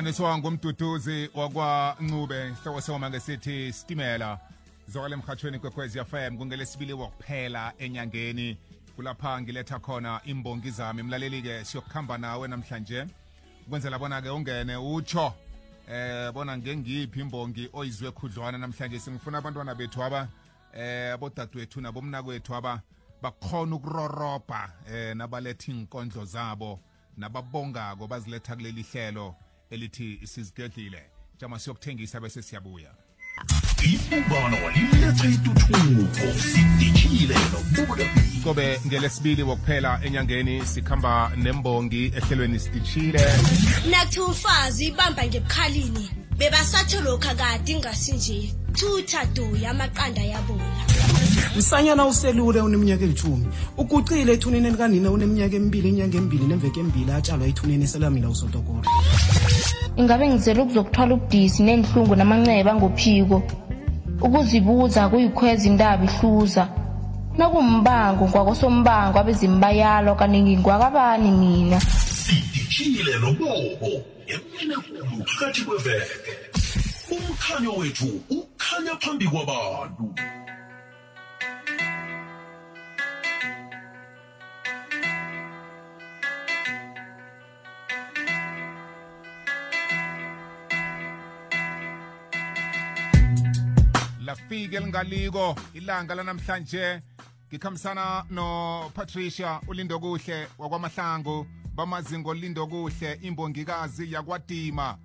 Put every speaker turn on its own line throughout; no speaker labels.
sihlanganiswa ngumduduzi wakwancube sihloko soma ngesithi stimela zokale emhathweni kwekwezi fm kungelesibili wokuphela enyangeni. Kulapha ngiletha khona imbongi zami. Mlaleli-ke siyokuhamba nawe namhlanje. Kwenzela bona-ke ungene utsho eh bona ngengiphi imbongi oyizwe khudlwana namhlanje. Singifuna abantwana bethu aba eh abodadewethu nabomnakwethu aba bakhona ukurorobha eh nabaletha inkondlo zabo nababongako baziletha kuleli hlelo. Elithi sizigedlile jama siyokuthengisa bese siyabuya.
Ibubano liletha ituthuko sidishile nobulebi
kobe ngelesibili wokuphela enyangeni sikhamba nembongi ehlelweni sitishile
nakuthi umfazi ibamba ngebukhalini bebasatsho lokhu akade ingasinje thutha duya amaqanda yabola.
Msanyana uselule uneminyaka elithumi. Ugucile ethuneni likanina uneminyaka emibili inyanga emibili nemveke emibili atshalwa ethuneni eselamila usotokolo
ingabe ngizele ukuzokuthwala ubudisi nenhlungu namanceba ngophiko? Ukuzibuza kuyikhweza indaba ihluza. Nakumbango ngwakosombango abezimbayalwa kaningi ngwakabani mina?
Sidishile nobobo emini ekulu phakathi kweveke. Umkhanyo wethu ukhanya phambi kwabantu.
Lafika elingaliko ilanga lanamhlanje. Ngikhambisana nopatricia ulindo kuhle wakwamahlangu bamazingo lindo kuhle imbongikazi yakwadima.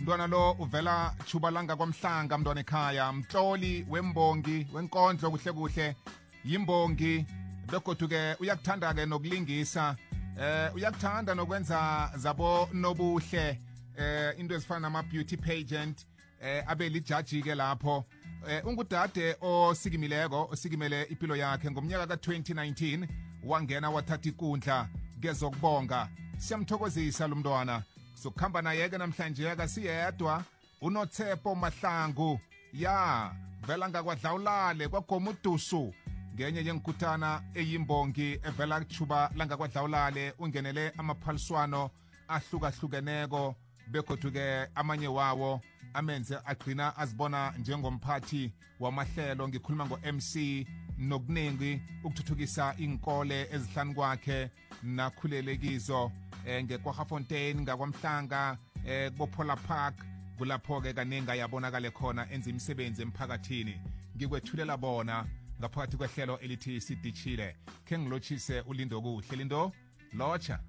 Mntwana lo uvela chubalanga kwamhlanga mntwana ekhaya mtloli wembongi wenkondlo kuhle kuhle yimbongi. Begoduke uyakuthanda-ke nokulingisa eh uyakuthanda nokwenza zabo nobuhle eh into ezifana nama-beauty pageant eh abe lijaji-ke lapho. Eh ungudade osikimileko osikimele impilo yakhe. Ngomnyaka ka-2019 wangena wathatha ikundla kezokubonga. Siyamthokozisa lo mntwana. Sokuhamba naye-ke namhlanje akasiyedwa. Unotshepo mahlangu. Ya vela ngakwadlawulale kwagoma udusu. Ngenye yenkutana eyimbongi evela kuchuba langakwadlawulale ungenele amaphaliswano ahlukahlukeneko begodu-ke amanye wawo amenze agcina azibona njengomphathi wamahlelo ngikhuluma ngo-mc nokuningi ukuthuthukisa inkole ezihlanu kwakhe nakhulelekizo um eh ngekwahafontein ngakwamhlanga um kubophola park. Kulapho-ke kaningi ayabonakale khona enza imisebenzi emphakathini. Ngikwethulela bona ngaphakathi kwehlelo elithi sidishile. Khe ngilotshise ulindo kuhle. Lindo lotsha.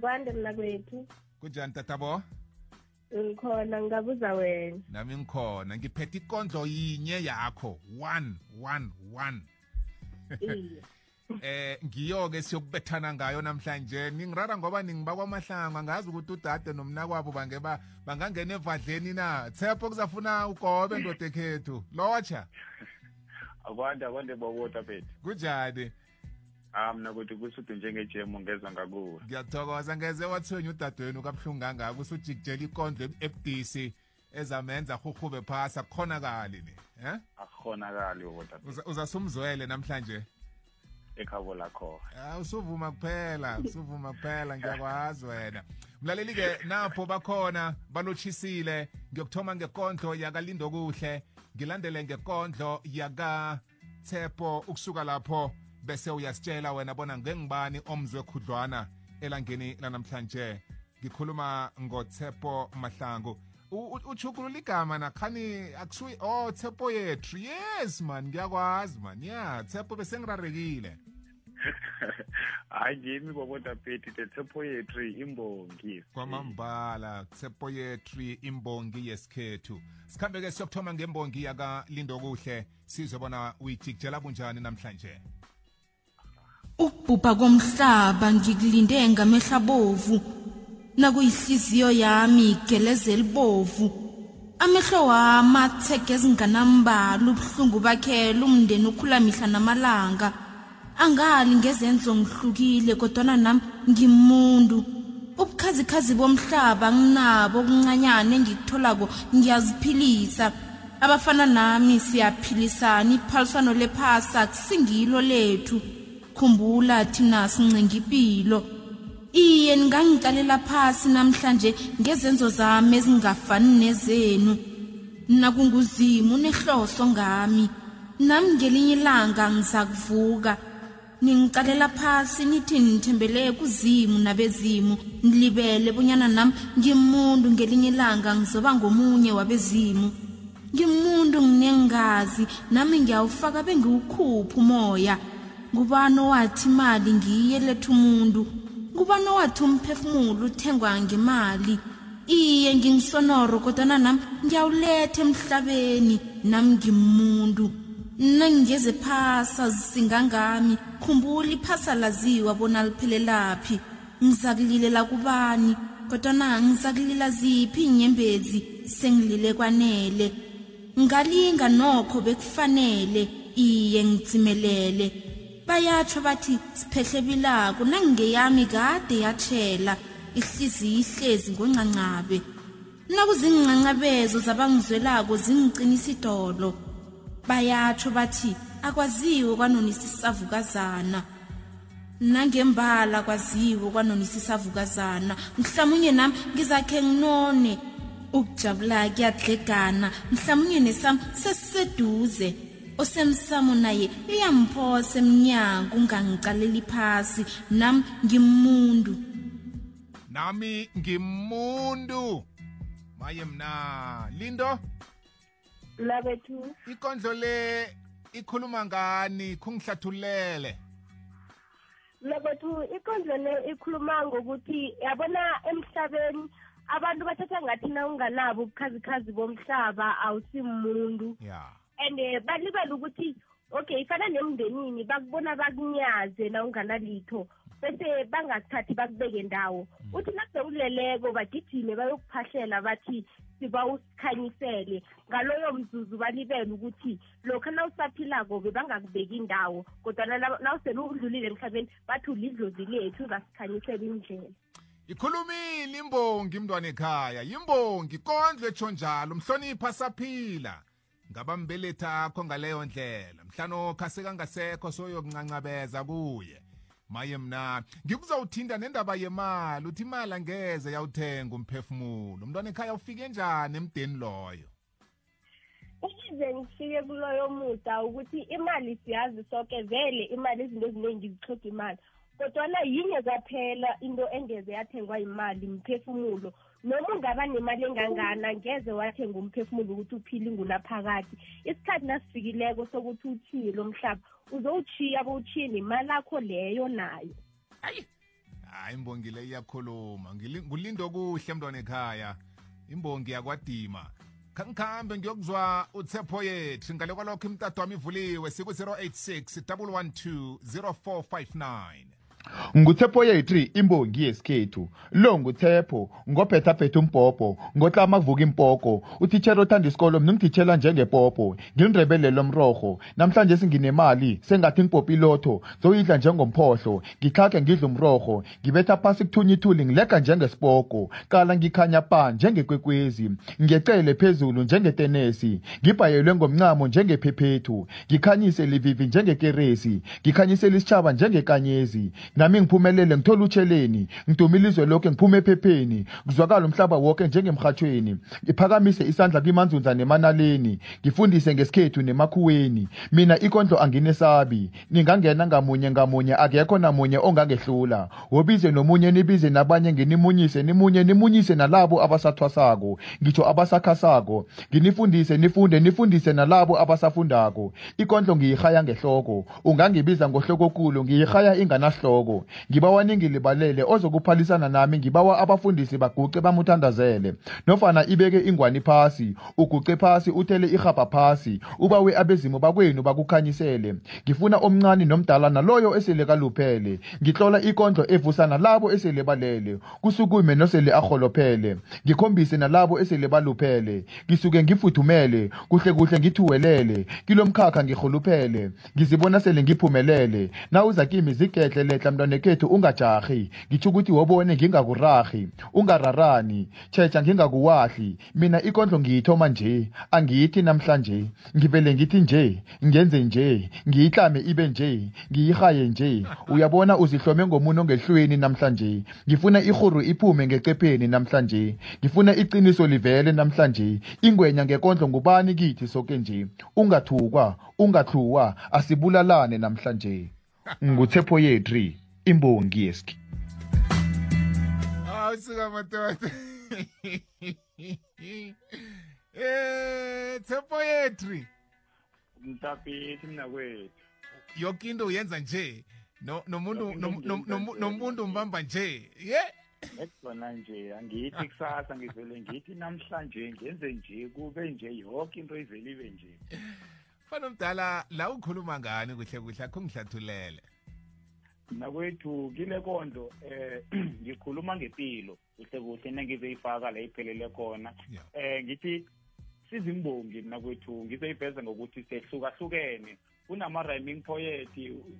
Kwande mna kwethu
kunjani tatabo
ngikhona ngabuza wena.
Nami ngikhona ngiphethe ikondlo yinye yakho. One one one.
Iye.
Eh ngiyo-ke siyokubethana ngayo namhlanje. Ningirara ngoba ningibakwamahlanga ngazi ukuthi udade nomnakwabo bange ba- bangangena evadleni na? Tshepo kuzafuna ugobe ndoda ekhethu lotsha.
Akwande akwande bawota phethu
kunjani?
Ah mna kuthi kusuthi njengejemu ngezwa ngakuwe.
Ngiyathokoza ngeze wathwenya udadewenu kabuhlungu kangaka usujikijela ikondlo ebudisi ezamenza huhube phasi akukhonakali ni eh
akukhonakali bawota phethu
Uza- uzasumzwele namhlanje?
Ekhabo lakho.
Ah usuvuma kuphela usuvuma kuphela ngiyakwazi wena. Mlaleli-ke napho bakhona balotshisile ngiyokuthoma ngekondlo yakalindo kuhle ngilandele ngekondlo yakatshepo ukusuka lapho bese uyasitshela wena bona ngengibani omzwe khudlwana elangeni lanamhlanje. Ngikhuluma ngotshepo mahlangu. U- u- uchukulula igama nakhani akusuyi oh tshepo yethu. Yes man ngiyakwazi man. Ya tshepo besengirarekile
hayi ngimi bawota phethu tethepho yethu imbongi.
Kwamambala tshepo yethu imbongi yesikhethu. Sikhambe-ke siyokuthoma ngembongi yakalindo kuhle sizwe bona uyijikijela kunjani namhlanje?
Ukubhubha komhlaba ngikulinde ngamehla bovu nakuyihliziyo yami igeleze libovu amehlo wami athege ezinganambala ubuhlungu bakhe lumndeni ukhula mihla namalanga. Angali ngezenzo ngihlukile kodwana nami ngimuntu. Ubukhazikhazi bomhlaba nginabo okuncanyane engikutholako ngiyaziphilisa. Abafana nami siyaphilisana iphaliswano lephasa kusingilo lethu. Khumbula thina sincenga impilo iye ningangiqalela phasi namhlanje ngezenzo zami ezingafani nezenu. Nakunguzimo unehloso ngami. Nami ngelinye ilanga ngiza kuvuka ningiqalela phasi nithi nithembele kuzimu nabezimu. Nilibele bonyana nami ngimuntu ngelinye ilanga ngizoba ngomunye wabezimu. Ngimuntu nginengazi nami ngiyawufaka bengiwukhupha umoya. Ngubani owathi imali ngiye letha umuntu? Ngubani owathi umphefumulo uthengwa ngemali? Iye ngingisonoro kodwana nami ngiyawuletha emhlabeni nami ngimuntu. Nangingeze phasa zisingangami khumbula iphasa laziwa bona liphelelaphi ngizakulilela kubani? Kodwana ngizakulila ziphi inyembezi sengilile kwanele? Ngalinga nokho bekufanele iye ngitsimelele bayatsho bathi siphehle nangingeyami kade yatshela ihliziyo ihlezi ngoncancabe. Nakuzincancabezo zabangizwelako zingiqinisa idolo. Bayatsho bathi akwaziwe kwanonisisavukazana nangembala kwaziwe kwanonisisavukazana mhlawumunye nami ngizakhe nginone. Ukujabula kuyadlegana mhlawumunye nesami sesiseduze osemsamo naye iyamphosa emnyango ungangiqaleli phasi. Nami ngimuntu.
Nami ngimuntu. Maye mna lindo?
Mnakwethu
ikondlo le ikhuluma ngani? Kungihlathulele.
Mnakwethu ikondlo le ikhuluma ngokuthi yabona emhlabeni abantu bathatha ngathi na unganabo ubukhazikhazi bomhlaba awusimuntu.
Ya.
And eh, balibala ukuthi okay ifana nemndenini bakubona bakunyaze na unganalitho bese bangakuthathi bakubeke ndawo. Uthi nakube uleleko bagijime bayokuphahlela bathi siba usikhanyisele ngaloyo mzuzu balibele ukuthi lokhu nawusaphilako bebangakubeki indawo kodwana na- nawusele udlulile emhlabeni bathi ulidlozi lethu uzasikhanyisela indlela
ikhulumile imbongi mntwana ekhaya. Yimbongi kondlo etsho njalo mhlonipha saphila. Ngabambelethi akho ngaleyo ndlela. Mhlano khasekangasekho soyokuncancabeza kuye. Maye mna ngikuzawuthinda nendaba yemali uthi imali angeze yawuthenga umphefumulo. Mntwana ekhaya ufike njani emdeni loyo?
Ukuze ngifike kuloyo muda ukuthi imali siyazi soke vele imali izinto eziningi zihloga imali. Kodwana yinye kwaphela into engeze yathengwa imali mphefumulo. Noma ungaba nemali engangana ngeze wathenga umphefumulo ukuthi uphile ingunaphakathi isikhathi nasifikileko sokuthi utshiye lo mhlaba uzowutshiya bowutshiye nemali akho leyo nayo.
Hayi. Imbongi le iyakhuluma. Ngili- ngulindo kuhle mntwana ekhaya. Imbongi yakwadima. Khangikhambe ngiyokuzwa uthepho yethu ngale kwalokho imtato wami ivuliwe siku-086 112 0459
nguthepho yethu imbongi yesikhethu lo nguthepho ngophetaphetha umbhobho ngotlama kuvuka impoko utitshela othanda isikolo mina ngiditshela njengepopo. Ngilindrebelelo mrorho namhlanje singinemali sengathi ngipopilotho zoyidla njengomphohlo ngikhakhe ngidla umrorho ngibetha phasi kuthunya ithuli ngilega njengesipoko kala ngikhanya pa njengekwekwezi ngecele phezulu njengetenesi. Ngibhayelwe ngomncamo njengephephethu. Ngikhanyise livivi njengekeresi. Ngikhanyisela isitshaba njengekanyezi. Nami ngiphumelele ngithola utsheleni. Ngidumile izwe lonke ngiphume ephepheni. Kuzwakala umhlaba wonke njengemhathweni ngiphakamise isandla kwimanzunza nemanaleni. Ngifundise ngesikhethu nemakhuweni. Mina ikondlo anginesabi. Ningangena ngamunye ngamunye akekho namunye ongangehlula. Wobize nomunye nibize nabanye nginimunyise nimunye nimunyise nalabo abasathwasako. Ngitsho abasakhasako. Nginifundise nifunde nifundise nalabo abasafundako. Ikondlo ngiyihaya ngehloko. Ungangibiza ngohlokokulu ngiyihaya inganahloko. Ngibawa ningilibalele ozokuphalisana nami ngibawa abafundisi baguce bamuthandazele. Nofana ibeke ingwani phasi uguce phasi uthele irhabha phasi ubawe abezimu bakwenu bakukhanyisele. Ngifuna omncane nomdala naloyo esele kaluphele. Ngihlola ikondlo evusana labo esele balele kusukume nosele arholophele. Ngikhombise nalabo esele baluphele. Ngisuke ngifuthumele kuhle kuhle ngithuwelele. Kilomkhakha ngirholuphele ngizibona sele ngiphumelele. Nawuza kimi zigedle letla mntwanekethu ungajahi ngitsho ukuthi wobone ngingakurahi ungararani. Checha ngingakuwahli mina ikondlo ngiyithoma nje. Angiyithi namhlanje. Ngivele ngithi nje. Ngenze nje. Ngiyihlame ibe nje. Ngiyihaye nje. Uyabona uzihlome ngomuntu ongehlweni namhlanje. Ngifuna ihuru iphume ngecepheni namhlanje. Ngifuna iqiniso livele namhlanje. Ingwenya ngekondlo ngubani kithi soke nje? Ungathukwa ungahluwa asibulalane namhlanje. Nguthepho yetri imbongi yeski.
Hawu suka madoda eh tshepo yetri.
Mtapithi mina kwethu.
Yonke into uyenza nje. No- nomuntu nom- nom- nom- nomuntu umbamba nje. Ye?
Ekuzona nje angithi kusasa ngivele ngithi namhlanje ngenze nje kube nje yonke into ivele ibe nje.
Fana omdala la ukhuluma ngani kuhle kuhle akho ngihlathulele.
Mina kwethu kile kondlo eh ngikhuluma ngempilo kuhle kuhle nengizoyifaka la iphelele khona.
Yeah.
eh ngithi sizimbongi mina kwethu ngizoyiveza ngokuthi sehlukahlukene. Kunama-rhyming poet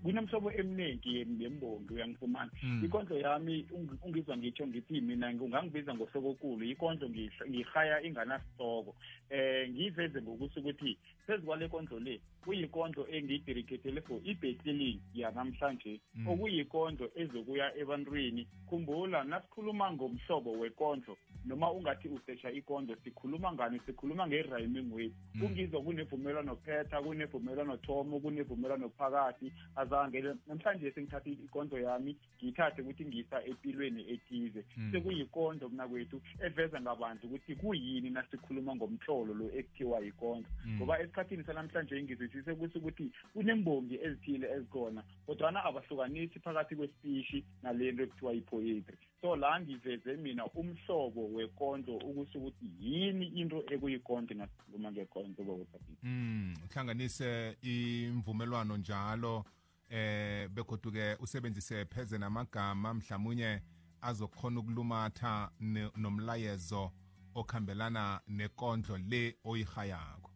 kunemhlobo eminingi yem- yembongi uyangifumana.
Mm.
ikondlo yami ung- ungizwa ngitsho ngithi mina ungangibiza ngohlokokulu ikondlo ngiyih- ngiyihaya inganasitoko. Eh ngiyiveze ngokuthi ukuthi phezu kwale kondlo le kuyikondlo engiyidedicatele for i-battling yanamhlanje.
Mm.
okuyikondlo ezokuya ebantwini. Khumbula nasikhuluma ngomhlobo wekondlo noma ungathi usesha ikondlo sikhuluma ngani sikhuluma nge-rhyming way
Mm.
kungizwa kunevumelwano phetha kunevumelwano thomo kunevumelwano phakathi azange namhlanje sengithatha ikondlo yami ngiyithathe ukuthi ngiyisa empilweni ethize
Mm.
sekuyikondlo mna kwethu eveza ngabantu ukuthi kuyini nasikhuluma ngomhlolo lo ekuthiwa yikondlo
Mm.
ngoba esikhathini sanamhlanje ngizwisise ukuthi ukuthi kunembongi ezithile ezikhona kodwana abahlukanisi phakathi kwesipishi nalento ekuthiwa yi-poetry so la ngiveze mina umhlobo wekondlo ukuthi ukuthi yini into ekuyikonto nasikhuluma ngekonto bokusaphila
Mm, uhlanganise imvumelwano njalo eh begoduke usebenzise pheze namagama mhlawumnye azokhona ukulumatha nomlayezo okhambelana nekondlo le oyihayako.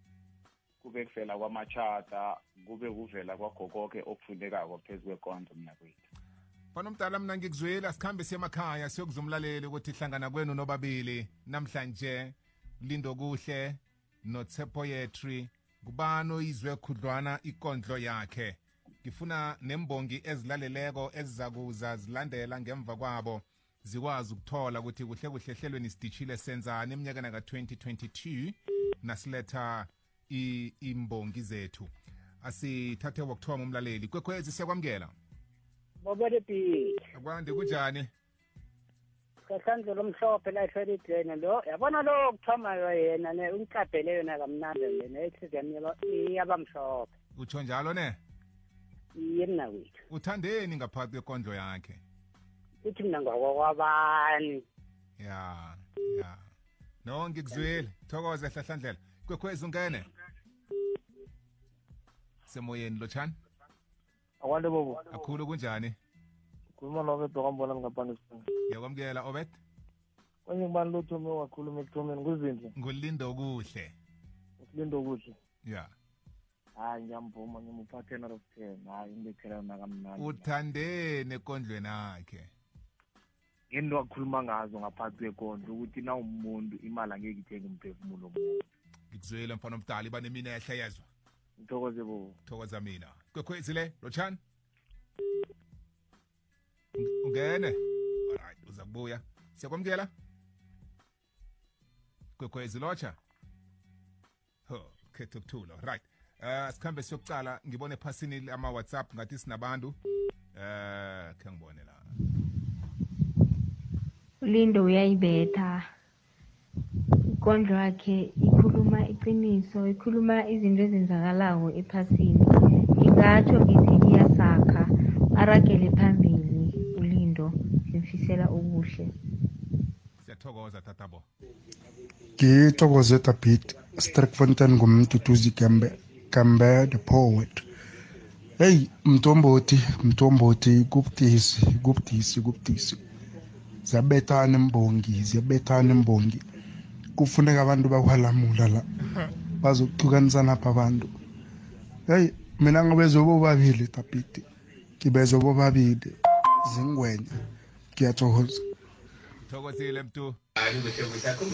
Kube kuvela kwamachata kube kuvela kwagokoke okufunekako phezu kwekondlo mina kwethu
fana omdala mna ngikuzwile asikhambe siye emakhaya siyokuzwa umlaleli ukuthi hlangana kwenu nobabili. Namhlanje lindo kuhle notshepo yetri. Kubani oyizwe khudlwana ikondlo yakhe? Ngifuna nembongi ezilaleleko ezizakuza zilandela ngemva kwabo. Zikwazi ukuthola ukuthi kuhle kuhle ehlelweni sidishile senzani eminyakeni ka-2022 nasiletha imbongi zethu. Asithathe wokuthoma umlaleli. Kwekhwezi siyakwamukela.
Bobele pili
akwande kunjani?
Kahlanze lomhlophe la ehlelidlene lo. Yabona lo kuthomayo yena ne ungicabhele yona kamnandi lena ehliziyami iyabamhlophe.
Utsho njalo ne?
Iye mna wethu
uthandeni ngaphakathi kwekondlo yakhe?
Uthi mna ngwakwabani
ya ya. No ngikuzwile thokoze hlahlandlela. Kwekhwezi ungene. Semoyeni lotshani.
Akwande bobo.
Akhulu kunjani?
Khuluma nobedo kwambona ngaphandle sibanga
yakwamukela obet
kwenye ngibani lothome wakhuluma ekuthomeni? Nguzinhle
ngulindo kuhle
usilindo kuhle
ya.
Hayi ngiyamvuma ngimupha ten out of ten hayi imbethelana kamnandi.
Uthandeni ekondlweni akhe
ngento akhuluma ngazo ngaphansi kwekondlo? Ukuthi na umuntu imali angeke ithenge umphefumulo womuntu.
Ngikuzwile mfana omdala iba nemina ehle yezwa
ngithokoze bobo.
Thokoza mina. Kwekhwezi le lotshani Ung- ungene alright uza kubuya siyakwamukela kwekhwezi lotsha ho khetha ukuthula right. Uh sikhambe siyokucala ngibone ephasini ama-whatsapp ngathi sinabantu. Eh khe ngibone la.
Ulindo uyayibetha. Ikondlo yakhe ikhuluma iqiniso ikhuluma izinto ezenzakalako ephasini. Ngingatsho ngithi iyasakha. Aragele phambili ulindo simfisela okuhle.
Siyathokoza tatabo.
Ngithokoze david strickfontein ngumduduzi gembe gembe the poet. Heyi mntomboti mntomboti kubudisi kubudisi kubudisi. Ziyabethana imbongi ziyabethana imbongi. Kufuneka abantu bakwalamula la. Bazokuhlukanisa napha abantu. Heyi mina ngibezwe bobabili david ngibezwe bobabili. Zingwenya. Ngiyathokoza.
Thokozile mntu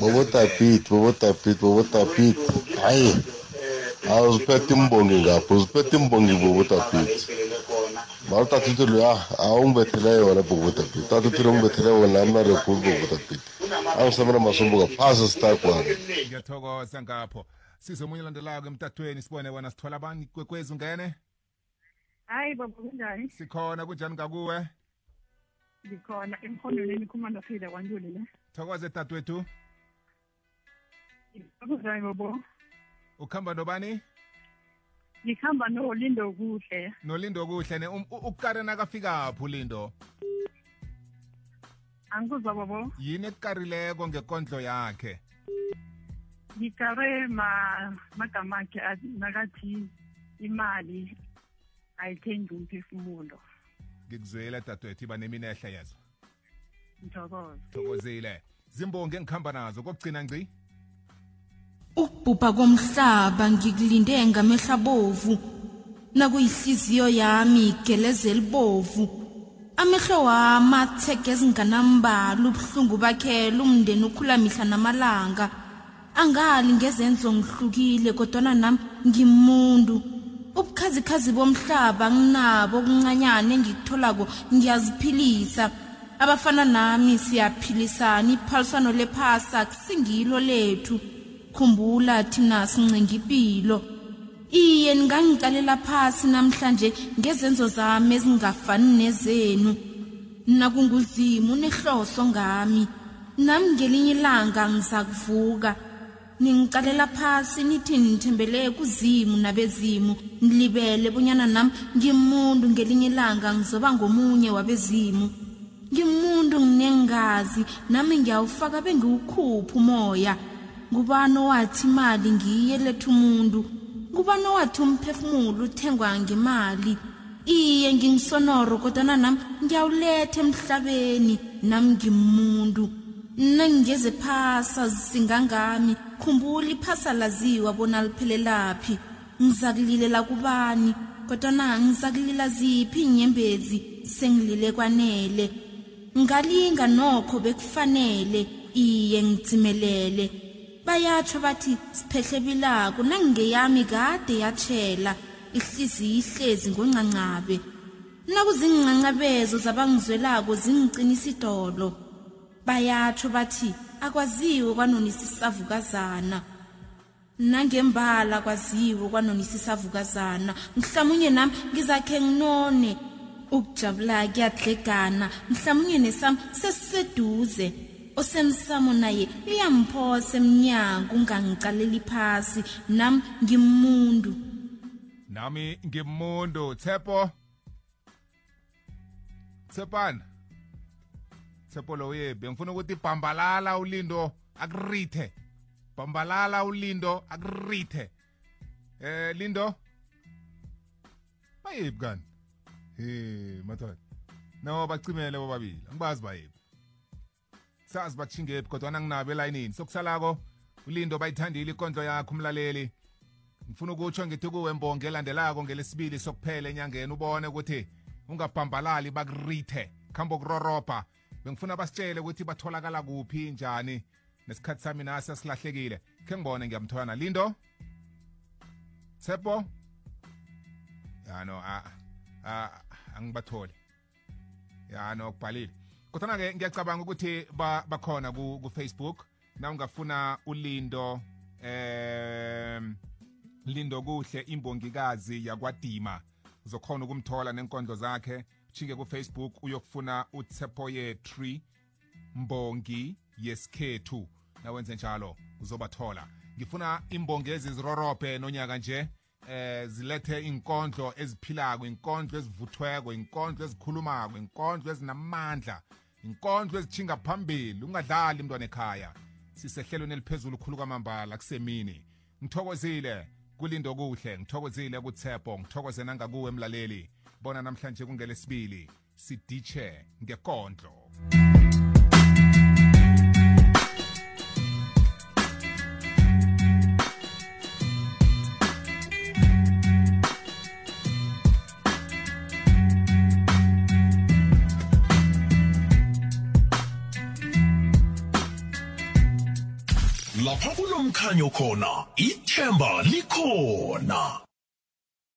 bobo tapit bobo tapit bobo tapit hayi. Awuziphethe imbongi ngapho uziphethe imbongi bobo tapit mara tatito loya awungibethele yona bobo tapit tatito longibethele wona amna rekhulu bobo tapit angisamela masombuka phasi sitakwana
ngiyathokoza ngapho. Sizomunye olandelayo emtatweni sibone wona sithola abani kwekwezi ungene?
Hayi baba kunjani?
Sikhona kunjani ngakuwe?
Ngikhona emhondolweni khumanda phila kwantuli le.
Thokoze tatwethu
akuzwayi bobo?
Ukuhamba nobani?
Ngikhamba nolindo kuhle.
Nolindo kuhle ne um- u- ukukare nakafikaphi ulindo
angikuzwa bobo.
Yini ekukarileko ngekondlo yakhe?
Ngikare ma magama akhe athi- nakathi imali ayithengi umphefumulo.
Ngikuzwile dadwethu iba neminehle yezo
ngithokoza
thokozile zimbongi engikhamba nazo kokugcina ngci?
Ukubhubha komhlaba ngikulinde ngamehla bovu. Nakuyihliziyo yami igeleze elibovu. Amehlo wami athege ezinganambala ubuhlungu bakhela umndeni ukhula mihla namalanga. Angali ngezenzo ngihlukile kodwana nami ngimuntu. Ubukhazikhazi bomhlaba nginabo okuncanyane engikutholako ngiyaziphilisa. Abafana nami siyaphilisana iphaliswano lephasi akusingilo lethu. Khumbula thina sincenga impilo iye ningangikalela phasi namhlanje ngezenzo zami ezingafani nezenu. Nakunguzima unehloso ngami. Nami ngelinye ilanga ngizakuvuka. Ningicalela phasi nithi nithembele kuzimu nabezimu. Nilibele bonyana nami ngimuntu ngelinye ilanga ngizoba ngomunye wabezimu. Ngimuntu nginengazi nami ngiyawufaka bengiwukhupha umoya. Ngubani owathi imali ngiye letha umuntu? Ngubani owathi umphefumulo uthengwa ngemali? Iye ngingisonoro kodwana nami ngiyawuletha emhlabeni. Nami ngimuntu. Nangingeze phasa zisingangami. Khumbula iphasa laziwa bona liphelelaphi ngizakulilela kubani kodwana ngizakulila ziphi inyembezi sengilile kwanele. Ngalinga nokho bekufanele iye ngidzimelele bayatsho bathi siphehle nangingeyami kade yatshela ihliziyo ihlezi ngoncancabe nakuzincancabezo zabangizwelako zingiqinisa idolo bayatsho bathi akwaziwe kwanonisisavukazana. Nangembala kwaziwe kwanonisisavukazana. Mhlamunye nami ngizakhe nginone ukujabula kuyadlegana mhlamunye nesami sesiseduze. Osemsamo naye uyamphosa emnyango ungangicalela phasi. Nami ngimuntu.
Nami ngimuntu tshepo. Tshepana tshepo lo yebe ngifuna ukuthi bhambalala ulindo akurithe bhambalala ulindo akurithe eh lindo. Bayebi kani he mathole no bacimele bobabili angibazi bayebi sazi bakushingephi kodwa nginabo elayinini sokusalako ulindo bayithandile ikondlo yakho umlaleli ngifuna ukutsho ngithi kuwe mbonge elandelako ngelesibili sokuphela enyangeni ubone ukuthi ungabhambalali bakurithe khambo kurorobha bengifuna basitshele ukuthi batholakala kuphi njani nesikhathi sami nasi asilahlekile khe ngibone ngiyamthola lindo? Tshepo? Ya no angibatholi. Ya no kubhalile. Kodwa ke ngiyacabanga ukuthi ba- bakhona ku ku Facebook. Na ungafuna ulindo em lindo kuhle imbongikazi yakwadima uzokhona ukumthola nenkondlo zakhe. Chinge ku Facebook uyokufuna uTsepo Tree mbongi yesikhethu. Nawenze njalo uzobathola. Ngifuna imbongezi zirorobhe nonyaka nje eh zilethe inkondlo eziphilako inkondlo ezivuthweko inkondlo ezikhulumako inkondlo ezinamandla inkondlo ezichinga phambili. Ungadlali mntwana ekhaya. Sisehlelweni eliphezulu khulu kwamambala kusemini ngithokozile kulindo kuhle ngithokozile kutshepo ngithokoze nangakuwe emlaleli bona namhlanje kungelesibili. Siditshe ngekondlo
lapha kunomkhanyo khona ithemba likhona.